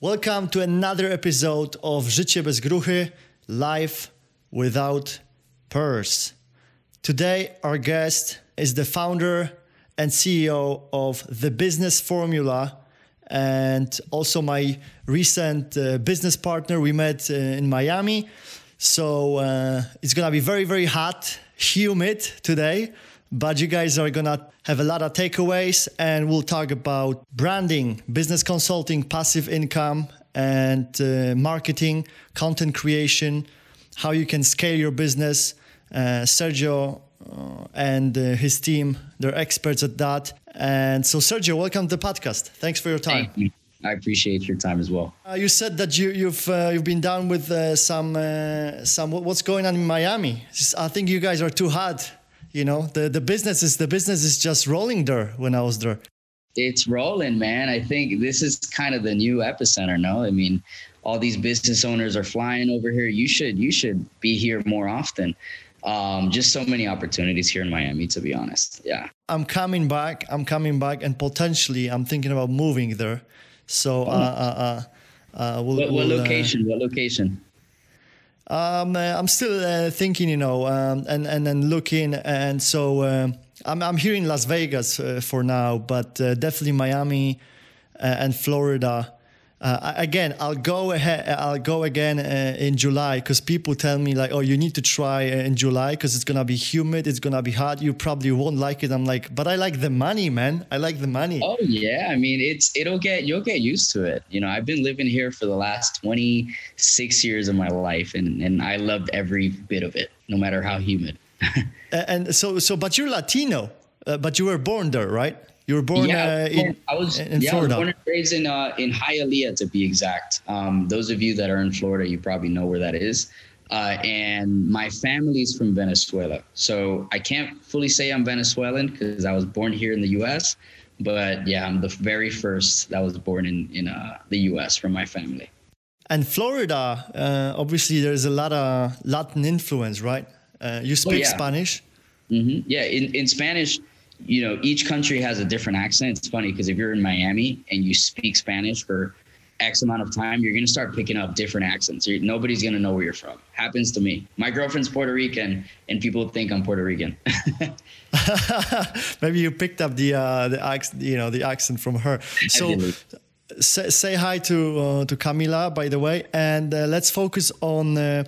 Welcome to another episode of Życie bez gruchy, Life Without Purse. Today, our guest is the founder and CEO of The Business Formula and also my recent uh, business partner. We met uh, in Miami. So uh, it's gonna be very, very hot, humid today but you guys are gonna have a lot of takeaways and we'll talk about branding business consulting passive income and uh, marketing content creation how you can scale your business uh, sergio uh, and uh, his team they're experts at that and so sergio welcome to the podcast thanks for your time Thank you. I appreciate your time as well. Uh, you said that you, you've uh, you've been down with uh, some uh, some what's going on in Miami. I think you guys are too hot you know the the business is the business is just rolling there when i was there it's rolling man. I think this is kind of the new epicenter no? I mean all these business owners are flying over here. You should you should be here more often. Um, just so many opportunities here in miami to be honest. Yeah. I'm coming back. I'm coming back and potentially i'm thinking about moving there. So oh. uh, uh, uh, uh we'll, what, what we'll, uh, location? What location um, uh, I'm still uh, thinking, you know, um, and and then looking, and so uh, I'm I'm here in Las Vegas for now, but definitely Miami and Florida uh, again, I'll go ahead. I'll go again uh, in July because people tell me like, "Oh, you need to try in July because it's gonna be humid. It's gonna be hot. You probably won't like it." I'm like, "But I like the money, man. I like the money." Oh yeah, I mean, it's it'll get you'll get used to it. You know, I've been living here for the last 26 years of my life, and and I loved every bit of it, no matter how humid. and so so, but you're Latino, uh, but you were born there, right? You were born yeah, uh, in, I was, in yeah, Florida. I was born and raised in uh, in Hialeah to be exact. Um, those of you that are in Florida, you probably know where that is. Uh, and my family's from Venezuela, so I can't fully say I'm Venezuelan because I was born here in the U.S. But yeah, I'm the very first that was born in in uh, the U.S. from my family. And Florida, uh, obviously, there's a lot of Latin influence, right? Uh, you speak oh, yeah. Spanish. Mm-hmm. Yeah, in in Spanish you know, each country has a different accent. It's funny because if you're in Miami and you speak Spanish for X amount of time, you're going to start picking up different accents. You're, nobody's going to know where you're from. Happens to me. My girlfriend's Puerto Rican, and people think I'm Puerto Rican. Maybe you picked up the uh, the accent, you know, the accent from her. So. Say, say, hi to uh, to Camila, by the way, and uh, let's focus on. Uh,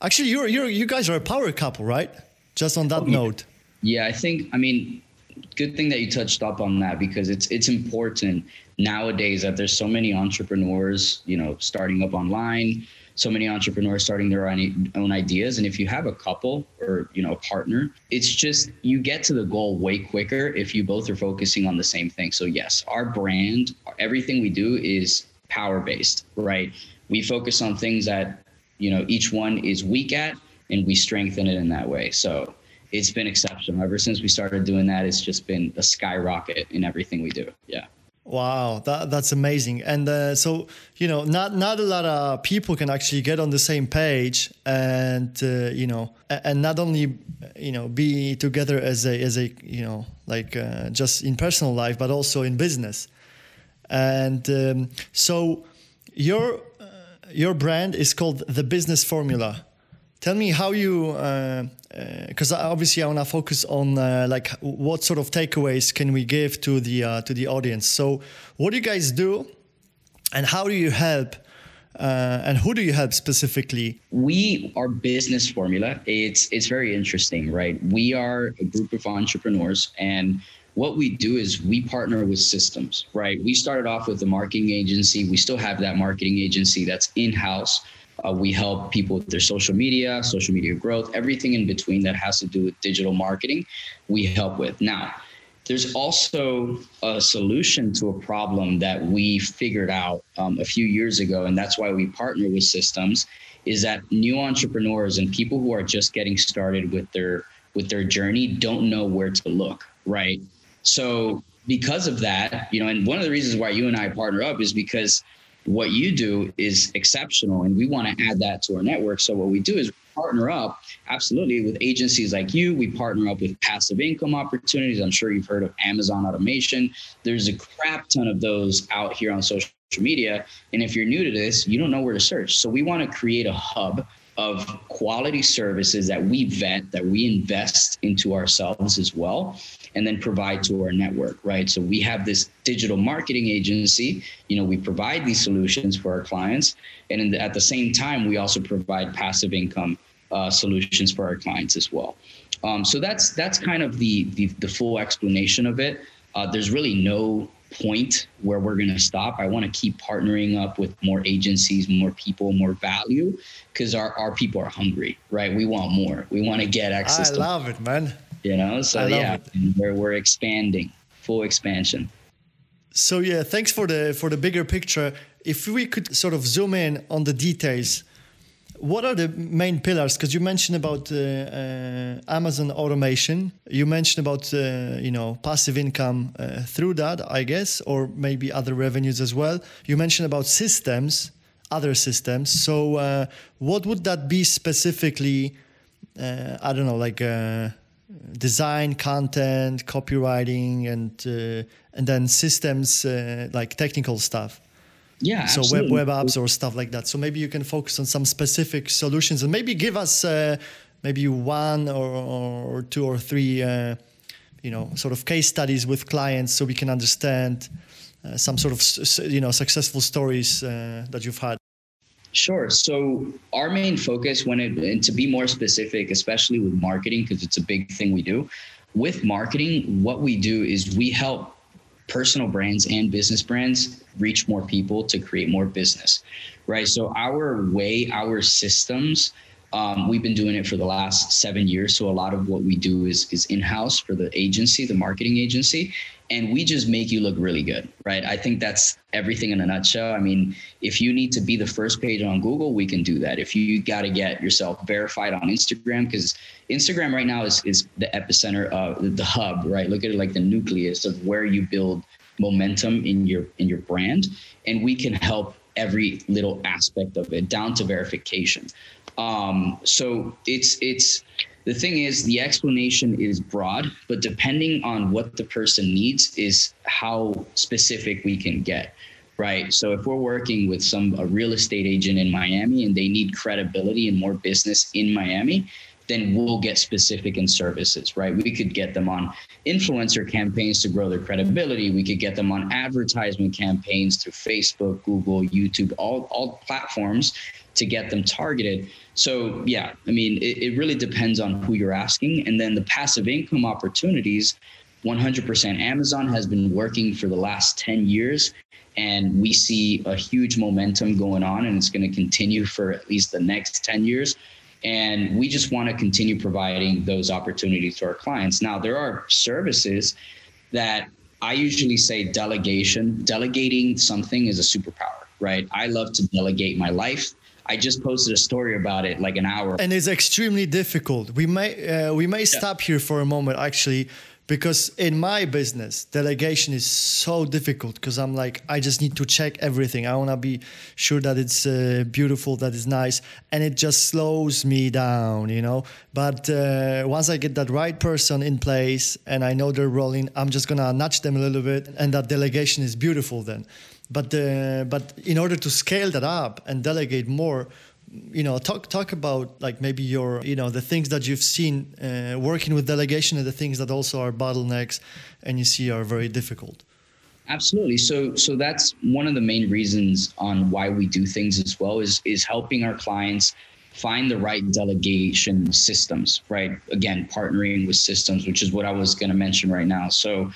actually, you're, you're you guys are a power couple, right? Just on that oh, note. Yeah, I think. I mean, good thing that you touched up on that because it's it's important nowadays that there's so many entrepreneurs, you know, starting up online, so many entrepreneurs starting their own, own ideas. And if you have a couple or you know a partner it's just you get to the goal way quicker if you both are focusing on the same thing. So yes our brand everything we do is power based right? We focus on things that you know each one is weak at and we strengthen it in that way. So it's been exceptional. Ever since we started doing that, it's just been a skyrocket in everything we do. Yeah. Wow, that, that's amazing. And uh, so, you know, not not a lot of people can actually get on the same page and uh, you know, and not only you know be together as a as a you know like uh, just in personal life, but also in business. And um, so, your uh, your brand is called the Business Formula. Tell me how you because uh, obviously I want to focus on uh, like what sort of takeaways can we give to the uh, to the audience. So, what do you guys do, and how do you help, uh, and who do you help specifically? We our business formula. It's it's very interesting, right? We are a group of entrepreneurs, and what we do is we partner with systems, right? We started off with a marketing agency. We still have that marketing agency that's in house uh, we help people with their social media, social media growth, everything in between that has to do with digital marketing, we help with. Now, there's also a solution to a problem that we figured out um, a few years ago, and that's why we partner with systems. Is that new entrepreneurs and people who are just getting started with their with their journey don't know where to look, right? So because of that, you know, and one of the reasons why you and I partner up is because what you do is exceptional and we want to add that to our network. So what we do is partner up absolutely with agencies like you. We partner up with passive income opportunities. I'm sure you've heard of Amazon automation. There's a crap ton of those out here on social media. And if you're new to this, you don't know where to search. So we want to create a hub of quality services that we vet, that we invest into ourselves as well, and then provide to our network, right? So we have this digital marketing agency. You know, we provide these solutions for our clients, and the, at the same time, we also provide passive income uh, solutions for our clients as well. Um, so that's that's kind of the, the the full explanation of it. Uh, there's really no point where we're going to stop. I want to keep partnering up with more agencies, more people, more value because our, our people are hungry, right? We want more. We want to get access I to love it, man. You know, so yeah, we're, we're expanding, full expansion. So yeah, thanks for the for the bigger picture. If we could sort of zoom in on the details, what are the main pillars? Because you mentioned about uh, uh, Amazon automation. You mentioned about uh, you know passive income uh, through that, I guess, or maybe other revenues as well. You mentioned about systems, other systems. So uh, what would that be specifically? Uh, I don't know, like design, content, copywriting, and and then systems like technical stuff. Yeah. So web web apps or stuff like that. So maybe you can focus on some specific solutions and maybe give us uh, maybe one or, or, two or three, uh, you know, sort of case studies with clients so we can understand uh, some sort of you know successful stories uh, that you've had. Sure. So our main focus, when it and to be more specific, especially with marketing, because it's a big thing we do. With marketing, what we do is we help personal brands and business brands reach more people to create more business, right? So our way, our systems, um, we've been doing it for the last seven years. So a lot of what we do is is in house for the agency, the marketing agency, and we just make you look really good, right? I think that's everything in a nutshell. I mean, if you need to be the first page on Google, we can do that. If you got to get yourself verified on Instagram, because Instagram right now is is the epicenter of the hub, right? Look at it like the nucleus of where you build momentum in your in your brand, and we can help every little aspect of it down to verification. Um, so it's it's the thing is the explanation is broad, but depending on what the person needs is how specific we can get. Right. So if we're working with some a real estate agent in Miami and they need credibility and more business in Miami, then we'll get specific in services, right? We could get them on influencer campaigns to grow their credibility. We could get them on advertisement campaigns through Facebook, Google, YouTube, all, all platforms to get them targeted. So, yeah, I mean, it, it really depends on who you're asking. And then the passive income opportunities 100% Amazon has been working for the last 10 years and we see a huge momentum going on and it's going to continue for at least the next 10 years and we just want to continue providing those opportunities to our clients. Now, there are services that I usually say delegation. Delegating something is a superpower, right? I love to delegate my life. I just posted a story about it like an hour. And it's extremely difficult. We may uh, we may yeah. stop here for a moment actually because in my business delegation is so difficult because i'm like i just need to check everything i want to be sure that it's uh, beautiful that it's nice and it just slows me down you know but uh, once i get that right person in place and i know they're rolling i'm just gonna nudge them a little bit and that delegation is beautiful then but but in order to scale that up and delegate more you know talk talk about like maybe your you know the things that you've seen uh, working with delegation and the things that also are bottlenecks and you see are very difficult. Absolutely. So so that's one of the main reasons on why we do things as well is is helping our clients find the right delegation systems right? Again partnering with systems which is what i was going to mention right now. So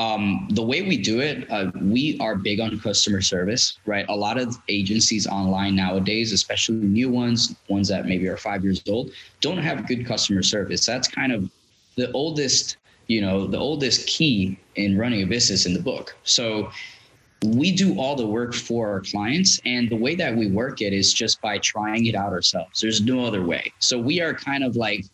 um, the way we do it, uh, we are big on customer service, right? A lot of agencies online nowadays, especially new ones, ones that maybe are five years old, don't have good customer service. That's kind of the oldest, you know, the oldest key in running a business in the book. So we do all the work for our clients and the way that we work it is just by trying it out ourselves there's no other way so we are kind of like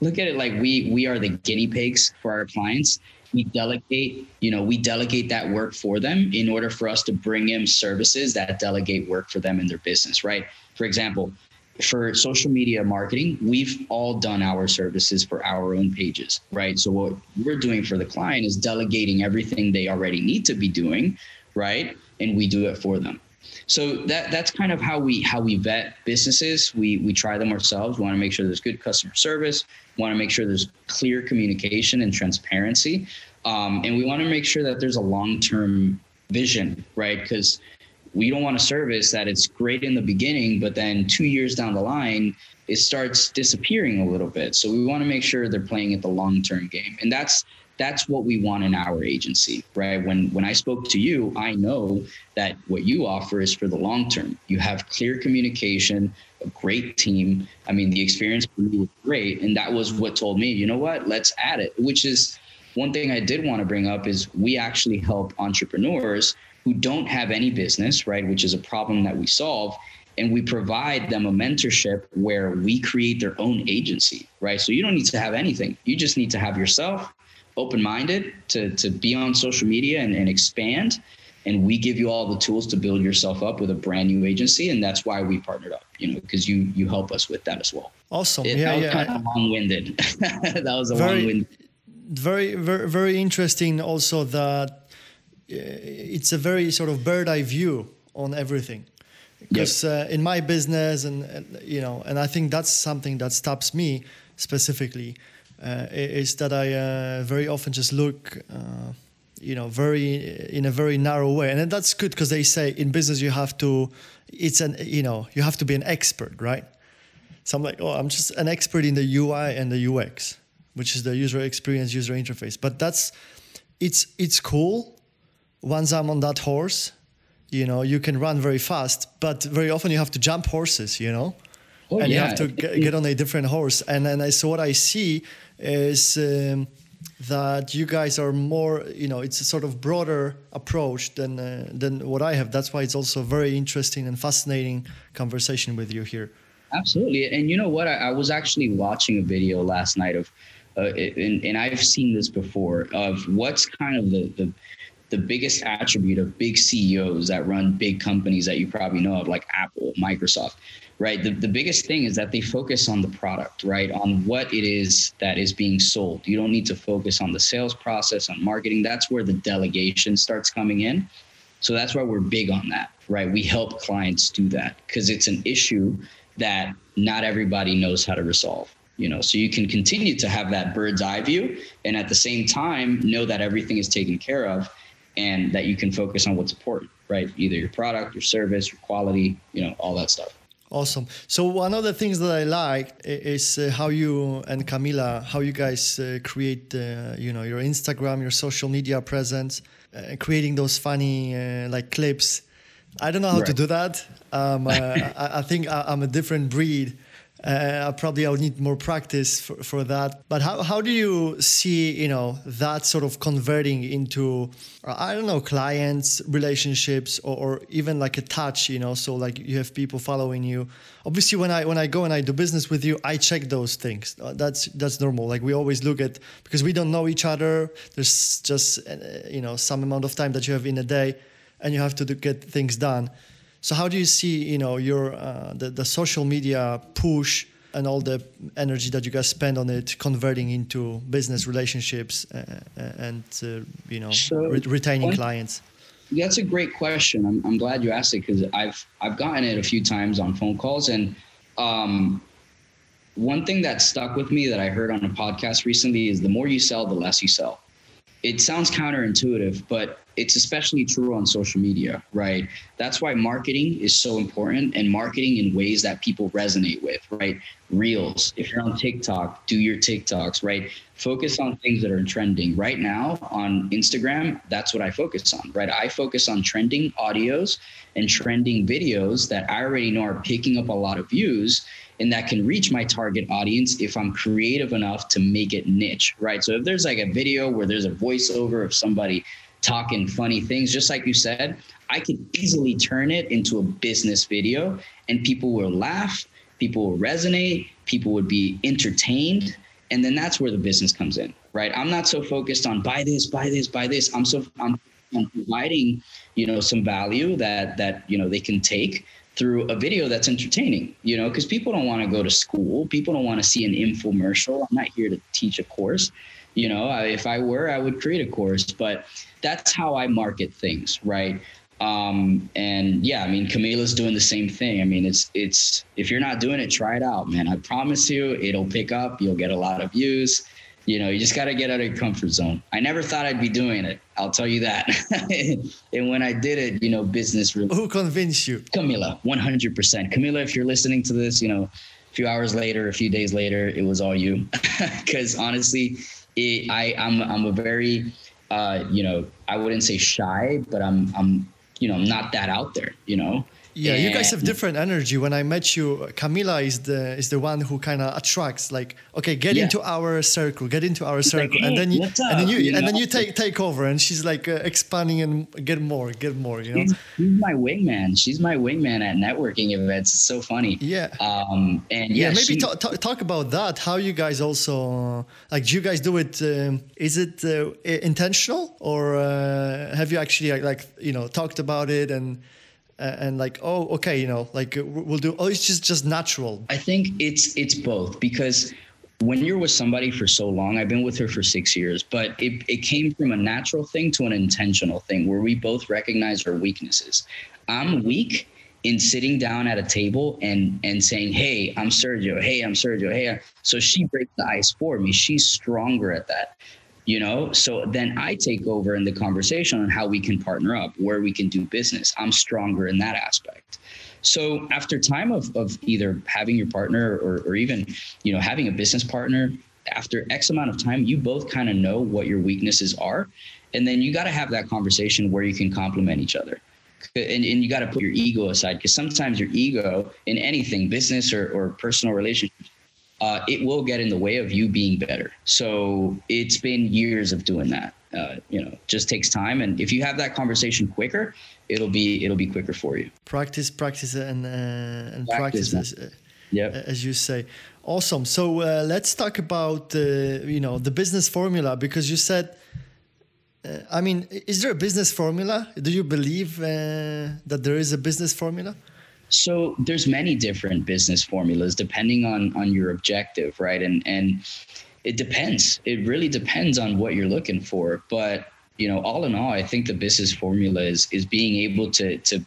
look at it like we we are the guinea pigs for our clients we delegate, you know, we delegate that work for them in order for us to bring in services that delegate work for them in their business, right? For example, for social media marketing, we've all done our services for our own pages, right? So what we're doing for the client is delegating everything they already need to be doing, right? And we do it for them. So that that's kind of how we how we vet businesses. We we try them ourselves. We want to make sure there's good customer service. We want to make sure there's clear communication and transparency, um, and we want to make sure that there's a long term vision, right? Because we don't want a service that it's great in the beginning, but then two years down the line, it starts disappearing a little bit. So we want to make sure they're playing at the long term game, and that's that's what we want in our agency, right? When when I spoke to you, I know that what you offer is for the long term. You have clear communication, a great team. I mean, the experience for me was great, and that was what told me, you know what, let's add it. Which is one thing I did want to bring up is we actually help entrepreneurs who don't have any business, right? Which is a problem that we solve. And we provide them a mentorship where we create their own agency, right? So you don't need to have anything. You just need to have yourself open minded to, to be on social media and, and expand. And we give you all the tools to build yourself up with a brand new agency. And that's why we partnered up, you know, because you you help us with that as well. Awesome. It, yeah, that was yeah. kind of long-winded. that was a Very- long-winded. very very very interesting also that it's a very sort of bird eye view on everything because uh, in my business and, and you know and i think that's something that stops me specifically uh, is that i uh, very often just look uh, you know very in a very narrow way and that's good because they say in business you have to it's an you know you have to be an expert right so I'm like, oh, I'm just an expert in the UI and the UX, which is the user experience, user interface. But that's it's it's cool. Once I'm on that horse, you know, you can run very fast, but very often you have to jump horses, you know, Oh, and you have to get, get on a different horse. And then I so what I see is um, that you guys are more, you know, it's a sort of broader approach than uh, than what I have. That's why it's also very interesting and fascinating conversation with you here. Absolutely. And you know what? I, I was actually watching a video last night of, uh, and, and I've seen this before, of what's kind of the, the, the biggest attribute of big CEOs that run big companies that you probably know of, like Apple, Microsoft, right? The, the biggest thing is that they focus on the product, right? On what it is that is being sold. You don't need to focus on the sales process, on marketing. That's where the delegation starts coming in. So that's why we're big on that, right? We help clients do that because it's an issue that not everybody knows how to resolve. You know, so you can continue to have that bird's eye view and at the same time know that everything is taken care of and that you can focus on what's important, right? Either your product, your service, your quality, you know, all that stuff. Awesome. So one of the things that I like is uh, how you and Camila, how you guys uh, create, uh, you know, your Instagram, your social media presence, uh, creating those funny uh, like clips. I don't know how to do that. Um, uh, I, I think I, I'm a different breed. Uh, probably I would need more practice for, for that. But how, how do you see, you know, that sort of converting into, uh, I don't know, clients, relationships, or, or even like a touch, you know? So like you have people following you. Obviously, when I when I go and I do business with you, I check those things. Uh, That's that's normal. Like we always look at because we don't know each other. There's just uh, you know some amount of time that you have in a day, and you have to do, get things done. So how do you see, you know, your uh, the the social media push and all the energy that you guys spend on it converting into business relationships uh, uh, and uh, you know So, re- retaining one- clients? That's a great question. I'm, I'm glad you asked it because I've I've gotten it a few times on phone calls, and um, one thing that stuck with me that I heard on a podcast recently is the more you sell, the less you sell. It sounds counterintuitive, but it's especially true on social media, right? That's why marketing is so important and marketing in ways that people resonate with, right? Reels. If you're on TikTok, do your TikToks, right? Focus on things that are trending. Right now on Instagram, that's what I focus on, right? I focus on trending audios and trending videos that I already know are picking up a lot of views and that can reach my target audience if I'm creative enough to make it niche, right? So if there's like a video where there's a voiceover of somebody talking funny things, just like you said, I could easily turn it into a business video and people will laugh, people will resonate, people would be entertained. and then that's where the business comes in right i'm not so focused on buy this buy this buy this i'm so i'm, I'm providing you know some value that that you know they can take through a video that's entertaining you know because people don't want to go to school people don't want to see an infomercial i'm not here to teach a course you know if i were i would create a course but that's how i market things right um, and yeah, I mean, Camila's doing the same thing. I mean, it's it's if you're not doing it, try it out, man. I promise you, it'll pick up. You'll get a lot of views. You know, you just got to get out of your comfort zone. I never thought I'd be doing it. I'll tell you that. and when I did it, you know, business. Really, Who convinced you? Camila, 100%. Camila, if you're listening to this, you know, a few hours later, a few days later, it was all you. Because honestly, it, I, I'm I'm a very, uh, you know, I wouldn't say shy, but I'm I'm you know, I'm not that out there, you know. Yeah, and you guys have different energy. When I met you, Camila is the is the one who kind of attracts. Like, okay, get yeah. into our circle, get into our circle, like, hey, and then you and then you, you and know? then you take take over, and she's like uh, expanding and get more, get more. You know, she's, she's, my wingman. She's my wingman at networking events. It's so funny. Yeah. Um. And yeah, yeah maybe she, talk, talk, talk about that. How you guys also like? Do you guys do it? Um, is it uh, intentional, or uh, have you actually like, like you know talked about it and? And like oh okay you know like uh, we'll do oh it's just just natural. I think it's it's both because when you're with somebody for so long i've been with her for six years but it, it came from a natural thing to an intentional thing where we both recognize our weaknesses. I'm weak in sitting down at a table and and saying hey i'm sergio. Hey i'm sergio. Hey so she breaks the ice for me. She's stronger at that you know? So then i take over in the conversation on how we can partner up where we can do business. I'm stronger in that aspect. So after time of, of either having your partner or, or even you know having a business partner after x amount of time you both kind of know what your weaknesses are and then you got to have that conversation where you can complement each other. And, and you got to put your ego aside because sometimes your ego in anything business or, or personal relationships uh, it will get in the way of you being better. So it's been years of doing that. Uh, you know, just takes time, and if you have that conversation quicker, it'll be it'll be quicker for you. Practice, practice, and uh, and practice, practice as, yep. as you say. Awesome. So uh, let's talk about uh, you know the business formula because you said. Uh, I mean, is there a business formula? Do you believe uh, that there is a business formula? So there's many different business formulas depending on on your objective, right? And and it depends. It really depends on what you're looking for. But you know, all in all, I think the business formula is is being able to to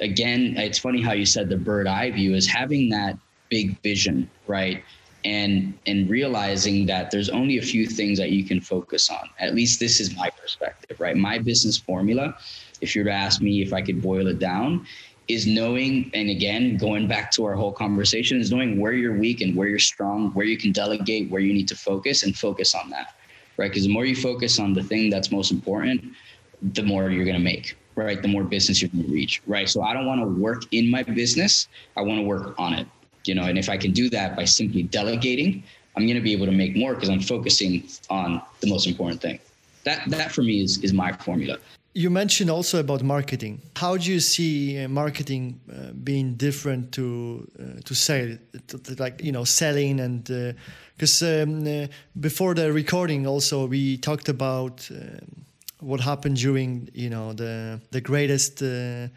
again, it's funny how you said the bird eye view is having that big vision, right? And and realizing that there's only a few things that you can focus on. At least this is my perspective, right? My business formula, if you were to ask me if I could boil it down, is knowing and again going back to our whole conversation is knowing where you're weak and where you're strong where you can delegate where you need to focus and focus on that right? Because the more you focus on the thing that's most important the more you're going to make right? The more business you're going to reach right? So i don't want to work in my business. I want to work on it you know? And if i can do that by simply delegating i'm going to be able to make more because i'm focusing on the most important thing. That that for me is is my formula you mentioned also about marketing. How do you see uh, marketing uh, being different to uh, to sale, to, to, like you know, selling and because uh, um, uh, before the recording also we talked about um, what happened during you know the the greatest. Uh,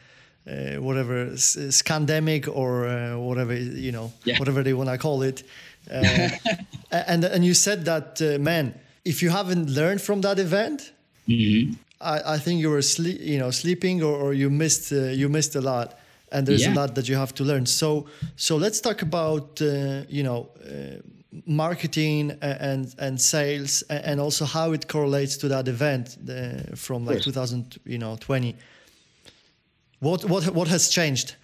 whatever scandemic or whatever you know yeah. whatever they want to call it and and you said that man if you haven't learned from that event mm-hmm. I, I think you were sleep, you know, sleeping or, or you missed uh, you missed a lot, and there's yeah. a lot that you have to learn. So so let's talk about uh, you know uh, marketing and and sales and also how it correlates to that event uh, from like 2000 you know 20. What what what has changed?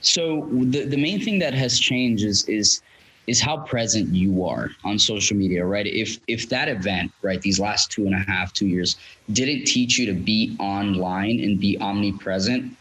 So the the main thing that has changed is is is how present you are on social media, right? If if that event, right, these last two and a half, two years, didn't teach you to be online and be omnipresent,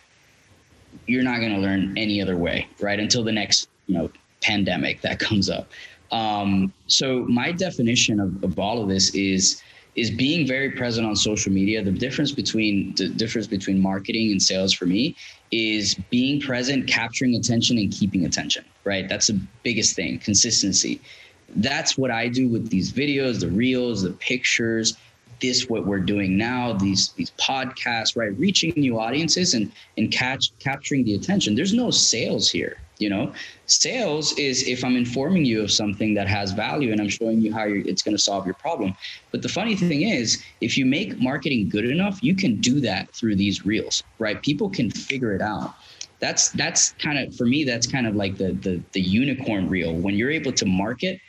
you're not going to learn any other way, right? Until the next, you know, pandemic that comes up. Um, so my definition of, of all of this is is being very present on social media. The difference between the difference between marketing and sales for me is being present, capturing attention, and keeping attention. Right, that's the biggest thing. Consistency. that's what I do with these videos, the reels, the pictures, this what we're doing now, these these podcasts, right? Reaching new audiences and and catch capturing the attention. There's no sales here. You know, sales is if I'm informing you of something that has value and I'm showing you how it's going to solve your problem. But the funny thing is, if you make marketing good enough, you can do that through these reels, right? People can figure it out. That's that's kind of for me. That's kind of like the the the unicorn reel when you're able to market,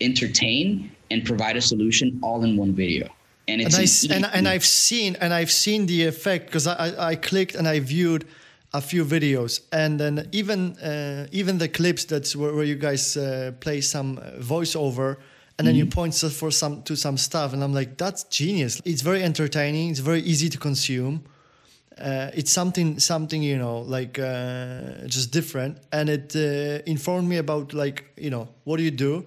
entertain, and provide a solution all in one video. And it's and, I, and, and I've seen and I've seen the effect because I, I clicked and I viewed a few videos. And then even uh, even the clips that's where, where you guys uh, play some voiceover and then mm-hmm. you point for some to some stuff and i'm like that's genius. It's very entertaining it's very easy to consume. Uh, it's something something you know like uh, just different. And it uh, informed me about like you know what do you do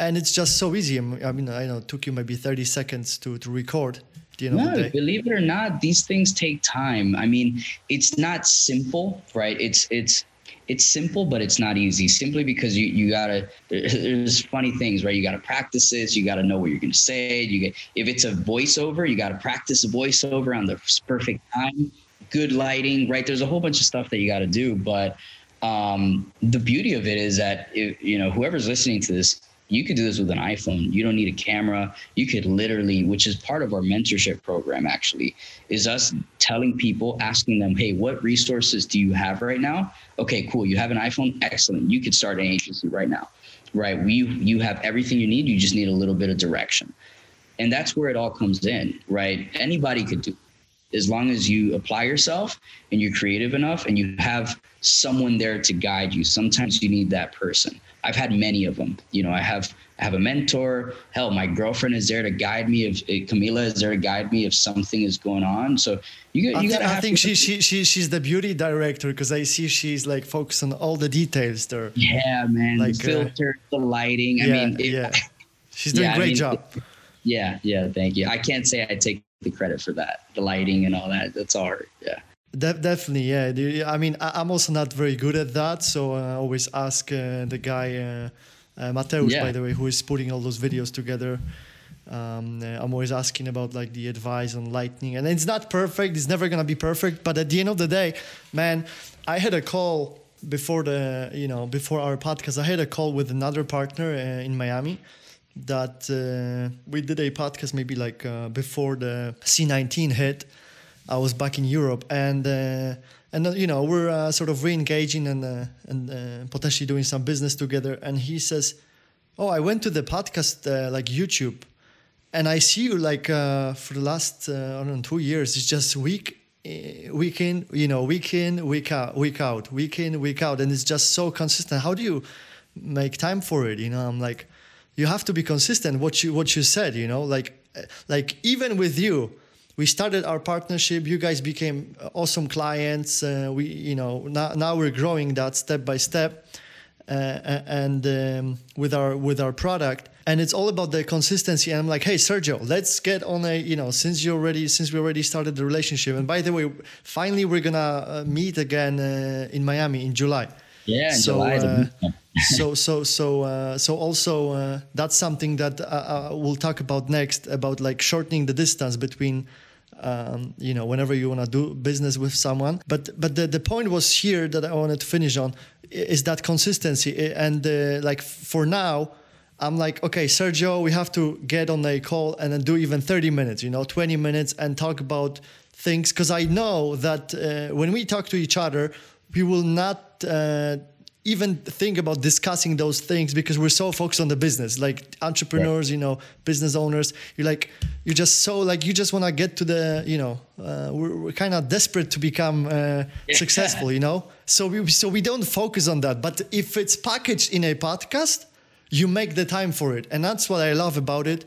and it's just so easy i mean i know it took you maybe 30 seconds to to record you know no, believe it or not, these things take time. I mean, it's not simple, right? It's it's it's simple, but it's not easy. Simply because you you gotta there's funny things, right? You gotta practice this. You gotta know what you're gonna say. You get if it's a voiceover, you gotta practice a voiceover on the perfect time, good lighting, right? There's a whole bunch of stuff that you gotta do, but um, the beauty of it is that if, you know whoever's listening to this you could do this with an iphone. You don't need a camera. You could literally which is part of our mentorship program actually is us telling people asking them hey what resources do you have right now? Okay cool. You have an iphone? Excellent. You could start an agency right now. Right? We you have everything you need. You just need a little bit of direction. And that's where it all comes in right? Anybody could do as long as you apply yourself and you're creative enough and you have someone there to guide you sometimes you need that person I've had many of them. You know, I have I have a mentor. Hell, my girlfriend is there to guide me. If, if Camila is there to guide me if something is going on. So you, you got. I think she, she she she's the beauty director because I see she's like focused on all the details there. Yeah, man. Like, the uh, filter, uh, the lighting. I yeah, mean, it, yeah. She's doing yeah, a great I mean, job. yeah, yeah. Thank you. I can't say I take the credit for that. The lighting and all that. That's all her. Yeah. De- definitely, yeah. I mean, I- am also not very good at that, so I always ask uh, the guy, uh, uh, Mateus, yeah. by the way, who is putting all those videos together. Um, uh, I'm always asking about like the advice on lightning, and it's not perfect. It's never gonna be perfect, but at the end of the day, man, I had a call before the you know before our podcast. I had a call with another partner uh, in Miami that uh, we did a podcast maybe like before the C19 hit I was back in Europe, and uh, and uh, you know we're uh, sort of re-engaging and uh, and uh, potentially doing some business together. And he says, "Oh, I went to the podcast uh, like YouTube, and I see you like for the last I don't know two years. It's just week." week in you know week in week out week out week in week out and it's just so consistent how do you make time for it you know i'm like you have to be consistent what you what you said you know like like even with you we started our partnership. You guys became awesome clients. Uh, we, you know, now, now we're growing that step by step, uh, and um, with our with our product. And it's all about the consistency. And I'm like, hey, Sergio, let's get on a, you know, since you already since we already started the relationship. And by the way, finally we're gonna uh, meet again uh, in Miami in July. Yeah, so, July. Uh, so so so uh, so also uh, that's something that uh, uh, we'll talk about next about like shortening the distance between um, you know, whenever you want to do business with someone. But but the, the point was here that I wanted to finish on is that consistency. And uh, like for now, I'm like, okay, Sergio, we have to get on a call and then do even 30 minutes, you know, 20 minutes and talk about things. Because I know that uh, when we talk to each other, we will not. Uh, even think about discussing those things because we're so focused on the business. Like entrepreneurs yeah. you know business owners you're like you're just so like you just want to get to the you know uh, we're, we're kind of desperate to become uh, successful you know? So we so we don't focus on that. But if it's packaged in a podcast you make the time for it. And that's what i love about it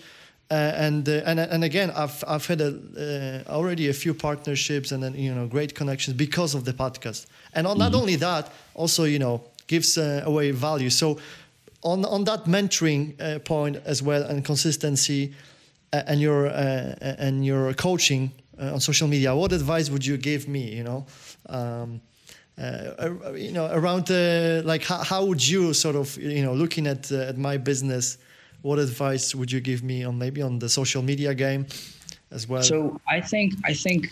and uh, and and again, I've I've had a, uh, already a few partnerships and then you know great connections because of the podcast. And on, mm-hmm. not only that, also you know gives uh, away value. So on on that mentoring uh, point as well and consistency uh, and your uh, and your coaching uh, on social media, what advice would you give me? You know. Um, uh, you know, around uh, like how, how would you sort of, you know, looking at uh, at my business, what advice would you give me on maybe on the social media game as well? So I think I think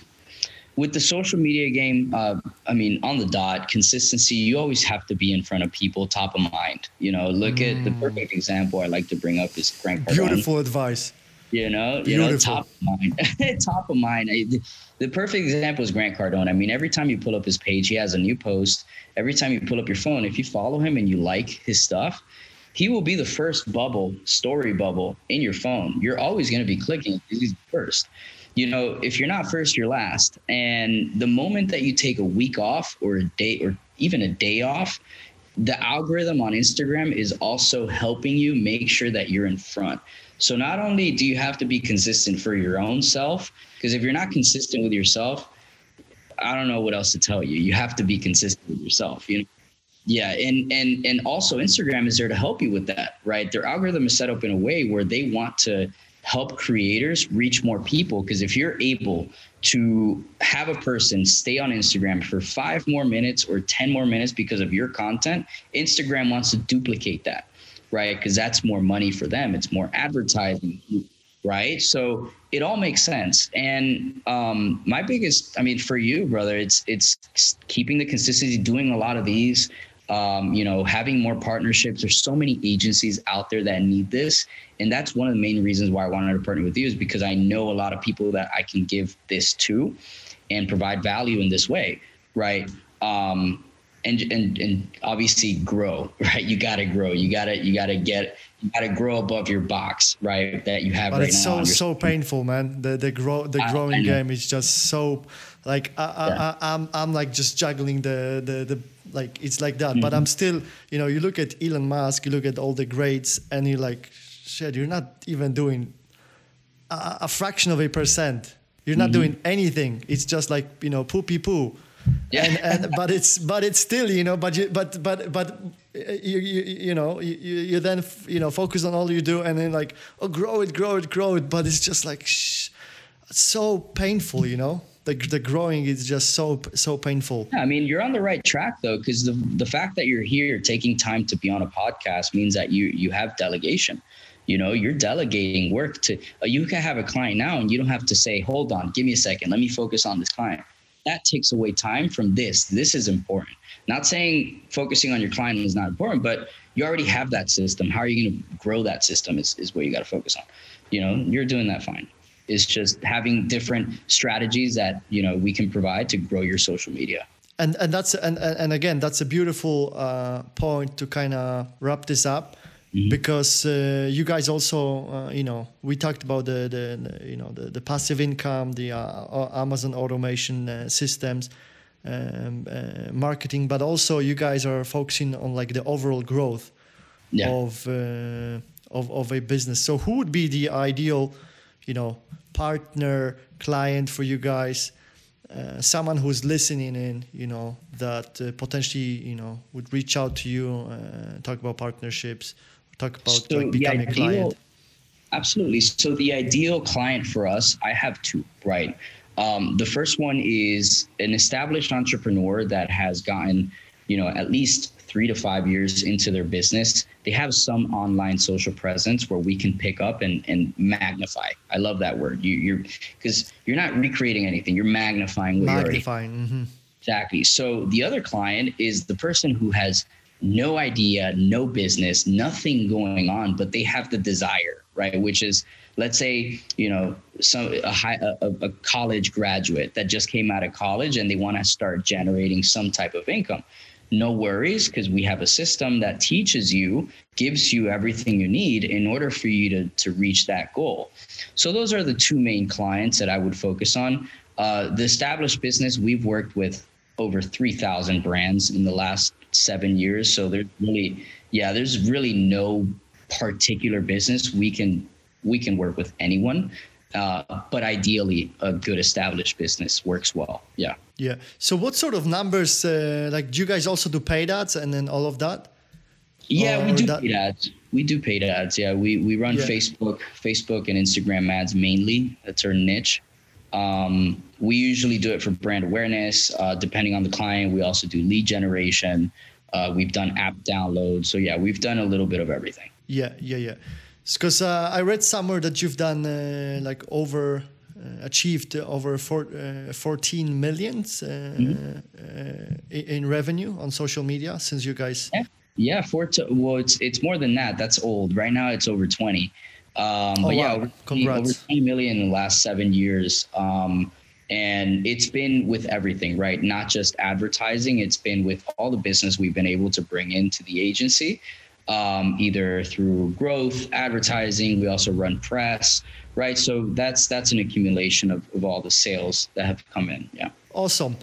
with the social media game, uh, I mean, on the dot, consistency, you always have to be in front of people, top of mind. You know, look mm. at the mm. perfect example I like to bring up is Grant Cardone. Beautiful advice. You know, Beautiful. you know, top of mind, top of mind. The, the perfect example is Grant Cardone. I mean, every time you pull up his page, he has a new post. Every time you pull up your phone, if you follow him and you like his stuff, he will be the first bubble, story bubble in your phone. You're always going to be clicking. He's first you know, if you're not first, you're last. And the moment that you take a week off or a day or even a day off, the algorithm on Instagram is also helping you make sure that you're in front. So not only do you have to be consistent for your own self, because if you're not consistent with yourself, I don't know what else to tell you. You have to be consistent with yourself. You know, yeah, and and and also Instagram is there to help you with that, right? Their algorithm is set up in a way where they want to help creators reach more people because if you're able to have a person stay on Instagram for 5 more minutes or 10 more minutes because of your content, Instagram wants to duplicate that, right? Cuz that's more money for them, it's more advertising, right? So it all makes sense. And um, my biggest, I mean, for you, brother, it's it's keeping the consistency, doing a lot of these, um, you know, having more partnerships. There's so many agencies out there that need this. And that's one of the main reasons why I wanted to partner with you is because I know a lot of people that I can give this to and provide value in this way. Right. Um, and, and, and obviously grow, right? You got to grow. You got to, you got to get, you got to grow above your box, right? That you have but right it's now. It's so, so painful, man. The, the grow, the growing game is just so like, I, yeah. I, I'm, I'm like just juggling the, the, the, like it's like that. Mm-hmm. But I'm still, you know, you look at Elon Musk, you look at all the greats, and you're like, shit, you're not even doing a, a fraction of a percent. You're not mm-hmm. doing anything. It's just like you know, poopy poo. Yeah. And, and but it's but it's still you know but you but but but you you, you know you, you then you know focus on all you do and then like oh grow it grow it grow it but it's just like shh, so painful you know the, the growing is just so so painful. Yeah, I mean, you're on the right track though, because the the fact that you're here taking time to be on a podcast means that you you have delegation. You know, you're delegating work to. Uh, you can have a client now, and you don't have to say, "Hold on, give me a second, let me focus on this client." That takes away time from this. This is important. Not saying focusing on your client is not important, but you already have that system. How are you going to grow that system? Is is what you got to focus on. You know, you're doing that fine is just having different strategies that you know we can provide to grow your social media and and that's and and again that's a beautiful uh, point to kind of wrap this up mm-hmm. because uh, you guys also uh, you know we talked about the, the, you know the, the, passive income the uh, amazon automation uh, systems um, uh, marketing but also you guys are focusing on like the overall growth yeah. of, of of a business so who would be the ideal you know partner client for you guys uh, someone who's listening in you know that uh, potentially you know would reach out to you uh, talk about partnerships talk about so like becoming ideal, a client. Absolutely. So the ideal client for us i have two right? Um, the first one is an established entrepreneur that has gotten you know at least three to five years into their business, they have some online social presence where we can pick up and, and magnify. I love that word. You, you're because you're not recreating anything. You're magnifying what magnifying. Already, mm-hmm. Exactly. So the other client is the person who has no idea, no business, nothing going on, but they have the desire, right? Which is, let's say, you know, some a high a, a college graduate that just came out of college and they want to start generating some type of income no worries because we have a system that teaches you gives you everything you need in order for you to, to reach that goal. So those are the two main clients that i would focus on. Uh, the established business we've worked with over 3000 brands in the last seven years. So there's really yeah there's really no particular business we can we can work with anyone uh, but ideally, a good established business works well. Yeah. Yeah. So, what sort of numbers? Uh, like, do you guys also do paid ads and then all of that? Yeah, or we do that... paid ads. We do paid ads. Yeah, we we run yeah. Facebook, Facebook and Instagram ads mainly. That's our niche. Um, we usually do it for brand awareness. Uh, depending on the client, we also do lead generation. Uh, we've done app downloads. So yeah, we've done a little bit of everything. Yeah, yeah, yeah. Because uh, I read somewhere that you've done uh, like over uh, achieved over four, uh, 14 millions mm-hmm. in revenue on social media since you guys. Yeah, yeah. Four well, it's it's more than that. That's old. Right now, it's over 20. Um, oh, but yeah, over, over 20 million in the last seven years. Um, and it's been with everything, right? Not just advertising, it's been with all the business we've been able to bring into the agency, um, either through growth, advertising. We also run press, right? So that's that's an accumulation of, of all the sales that have come in. Yeah. Awesome.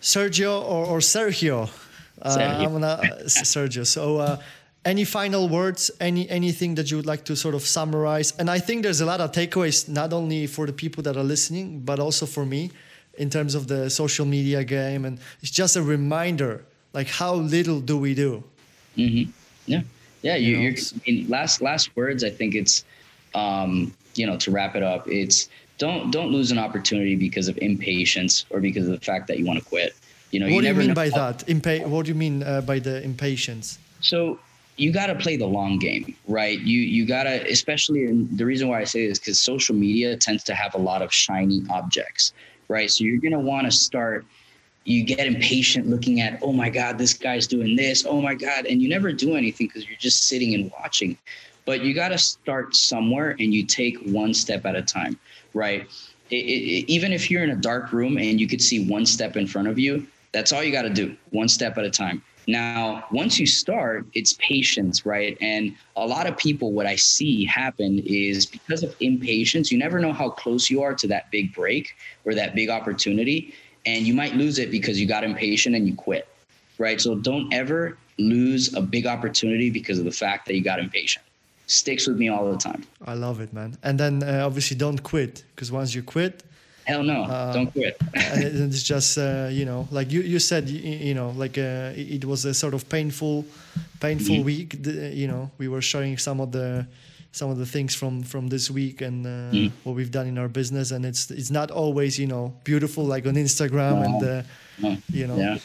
Sergio or, or Sergio? Uh, I'm gonna uh, Sergio. So uh, any final words any anything that you would like to sort of summarize and i think there's a lot of takeaways not only for the people that are listening but also for me in terms of the social media game and it's just a reminder like how little do we do mm-hmm. Yeah yeah you, you are in last last words i think it's um you know to wrap it up it's don't don't lose an opportunity because of impatience or because of the fact that you want to quit you know what you do you mean by that Impa- what do you mean uh, by the impatience so you got to play the long game, right? You you got to, especially in, the reason why I say this because social media tends to have a lot of shiny objects, right? So you're gonna want to start. You get impatient looking at, oh my God, this guy's doing this. Oh my God, and you never do anything because you're just sitting and watching. But you got to start somewhere, and you take one step at a time, right? It, it, even if you're in a dark room and you could see one step in front of you, that's all you got to do, one step at a time now, once you start, it's patience, right? And a lot of people, what I see happen is because of impatience, you never know how close you are to that big break or that big opportunity. And you might lose it because you got impatient and you quit, right? So don't ever lose a big opportunity because of the fact that you got impatient. Sticks with me all the time. I love it, man. And then uh, obviously don't quit because once you quit, Hell no! Uh, Don't quit. it's just uh, you know, like you you said, you, you know, like uh, it was a sort of painful, painful mm-hmm. week. You know, we were showing some of the some of the things from from this week and uh, mm. what we've done in our business, and it's it's not always you know beautiful like on Instagram and uh, no. you know. Yeah.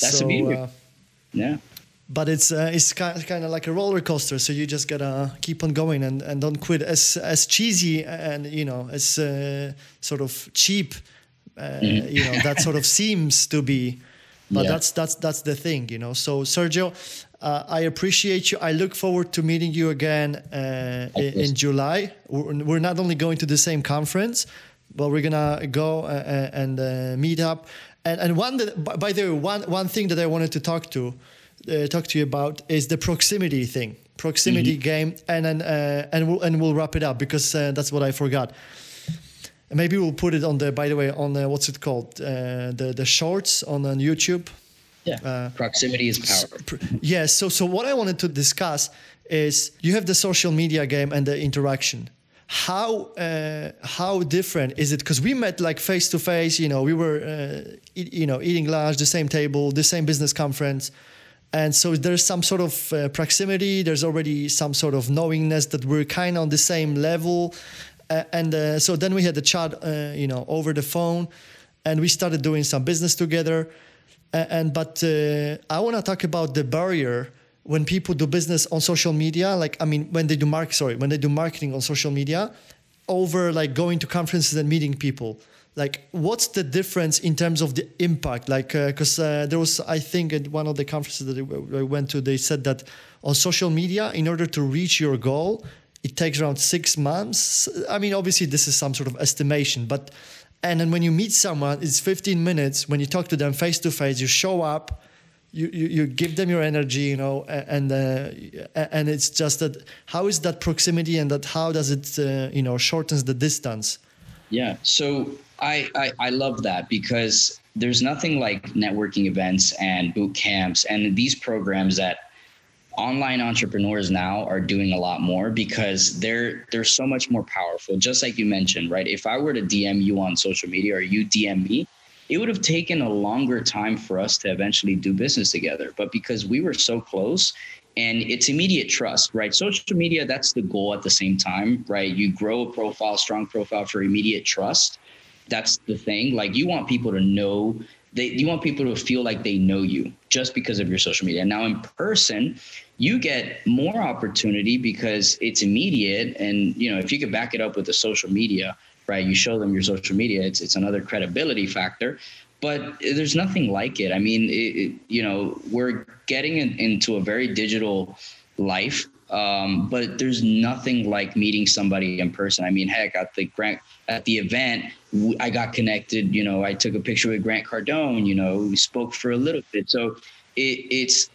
That's so, a beauty. Uh, yeah but it's uh, it's kind of like a roller coaster. So you just gotta keep on going and, and don't quit. As as cheesy and you know as uh, sort of cheap, uh, mm-hmm. you know that sort of seems to be, but yeah. that's that's that's the thing, you know. So Sergio, uh, I appreciate you. I look forward to meeting you again uh, in, in, July. We're not only going to the same conference, but we're gonna go uh, and meet up. And and one that, by the way, one one thing that I wanted to talk to uh, talk to you about is the proximity thing, proximity mm-hmm. game, and uh, and we'll and we'll wrap it up because uh, that's what I forgot. Maybe we'll put it on the. By the way, on the, what's it called? Uh, the the shorts on, on YouTube. Yeah. Uh, proximity is power. Pr- yes. Yeah, so so what I wanted to discuss is you have the social media game and the interaction how uh, how different is it because we met like face to face you know we were uh, you know eating lunch the same table the same business conference and so there's some sort of uh, proximity there's already some sort of knowingness that we're kind of on the same level uh, and uh, so then we had the chat uh, you know over the phone and we started doing some business together and but uh, i want to talk about the barrier when people do business on social media like i mean when they do mark sorry when they do marketing on social media over like going to conferences and meeting people. Like what's the difference in terms of the impact? Like because uh, uh, there was i think at one of the conferences that i went to they said that on social media in order to reach your goal it takes around six months. I mean obviously this is some sort of estimation but and then when you meet someone it's 15 minutes. When you talk to them face to face you show up you, you, you give them your energy you know and uh, and it's just that how is that proximity and that how does it uh, you know shortens the distance? Yeah so I, I, I love that because there's nothing like networking events and boot camps and these programs that online entrepreneurs now are doing a lot more because they're they're so much more powerful. Just like you mentioned right? If i were to dm you on social media or you dm me it would have taken a longer time for us to eventually do business together. But because we were so close and it's immediate trust right? Social media that's the goal at the same time right? You grow a profile strong profile for immediate trust. That's the thing. Like you want people to know they, you want people to feel like they know you just because of your social media. Now in person, you get more opportunity because it's immediate. And you know, if you could back it up with the social media, right? You show them your social media. It's it's another credibility factor. But there's nothing like it. I mean, it, it, you know, we're getting in, into a very digital life um, but there's nothing like meeting somebody in person. I mean, heck, at the Grant at the event, I got connected. You know, I took a picture with Grant Cardone. You know, we spoke for a little bit. So it, it's it,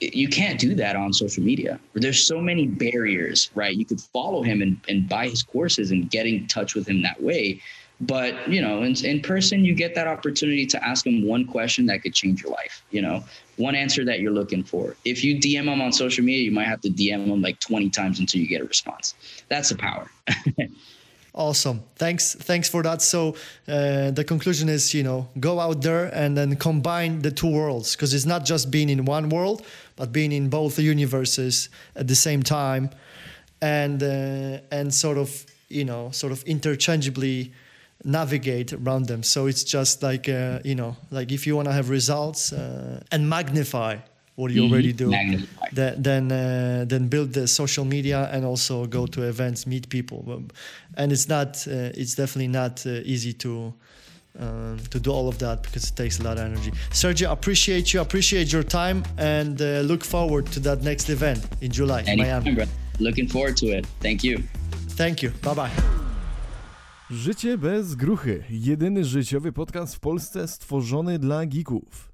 you can't do that on social media. There's so many barriers, right? You could follow him and, and buy his courses and get in touch with him that way. But you know, in, in person, you get that opportunity to ask him one question that could change your life. You know, one answer that you're looking for. If you DM him on social media, you might have to DM him like 20 times until you get a response. That's the power. awesome thanks thanks for that so uh, the conclusion is you know go out there and then combine the two worlds because it's not just being in one world but being in both universes at the same time and uh, and sort of you know sort of interchangeably navigate around them. So it's just like uh, you know, like if you want to have results uh, and magnify what you mm-hmm. already do, then then, uh, then build the social media and also go to events, meet people. And it's not, uh, it's definitely not uh, easy to. Um, to do all of that because it takes a lot of energy. Sergio, appreciate you, appreciate your time, and uh, look forward to that next event in July in Miami. Bro. Looking forward to it. Thank you. Thank you. Bye bye. Życie bez gruchy. Jedyny życiowy podcast w Polsce stworzony dla geeków.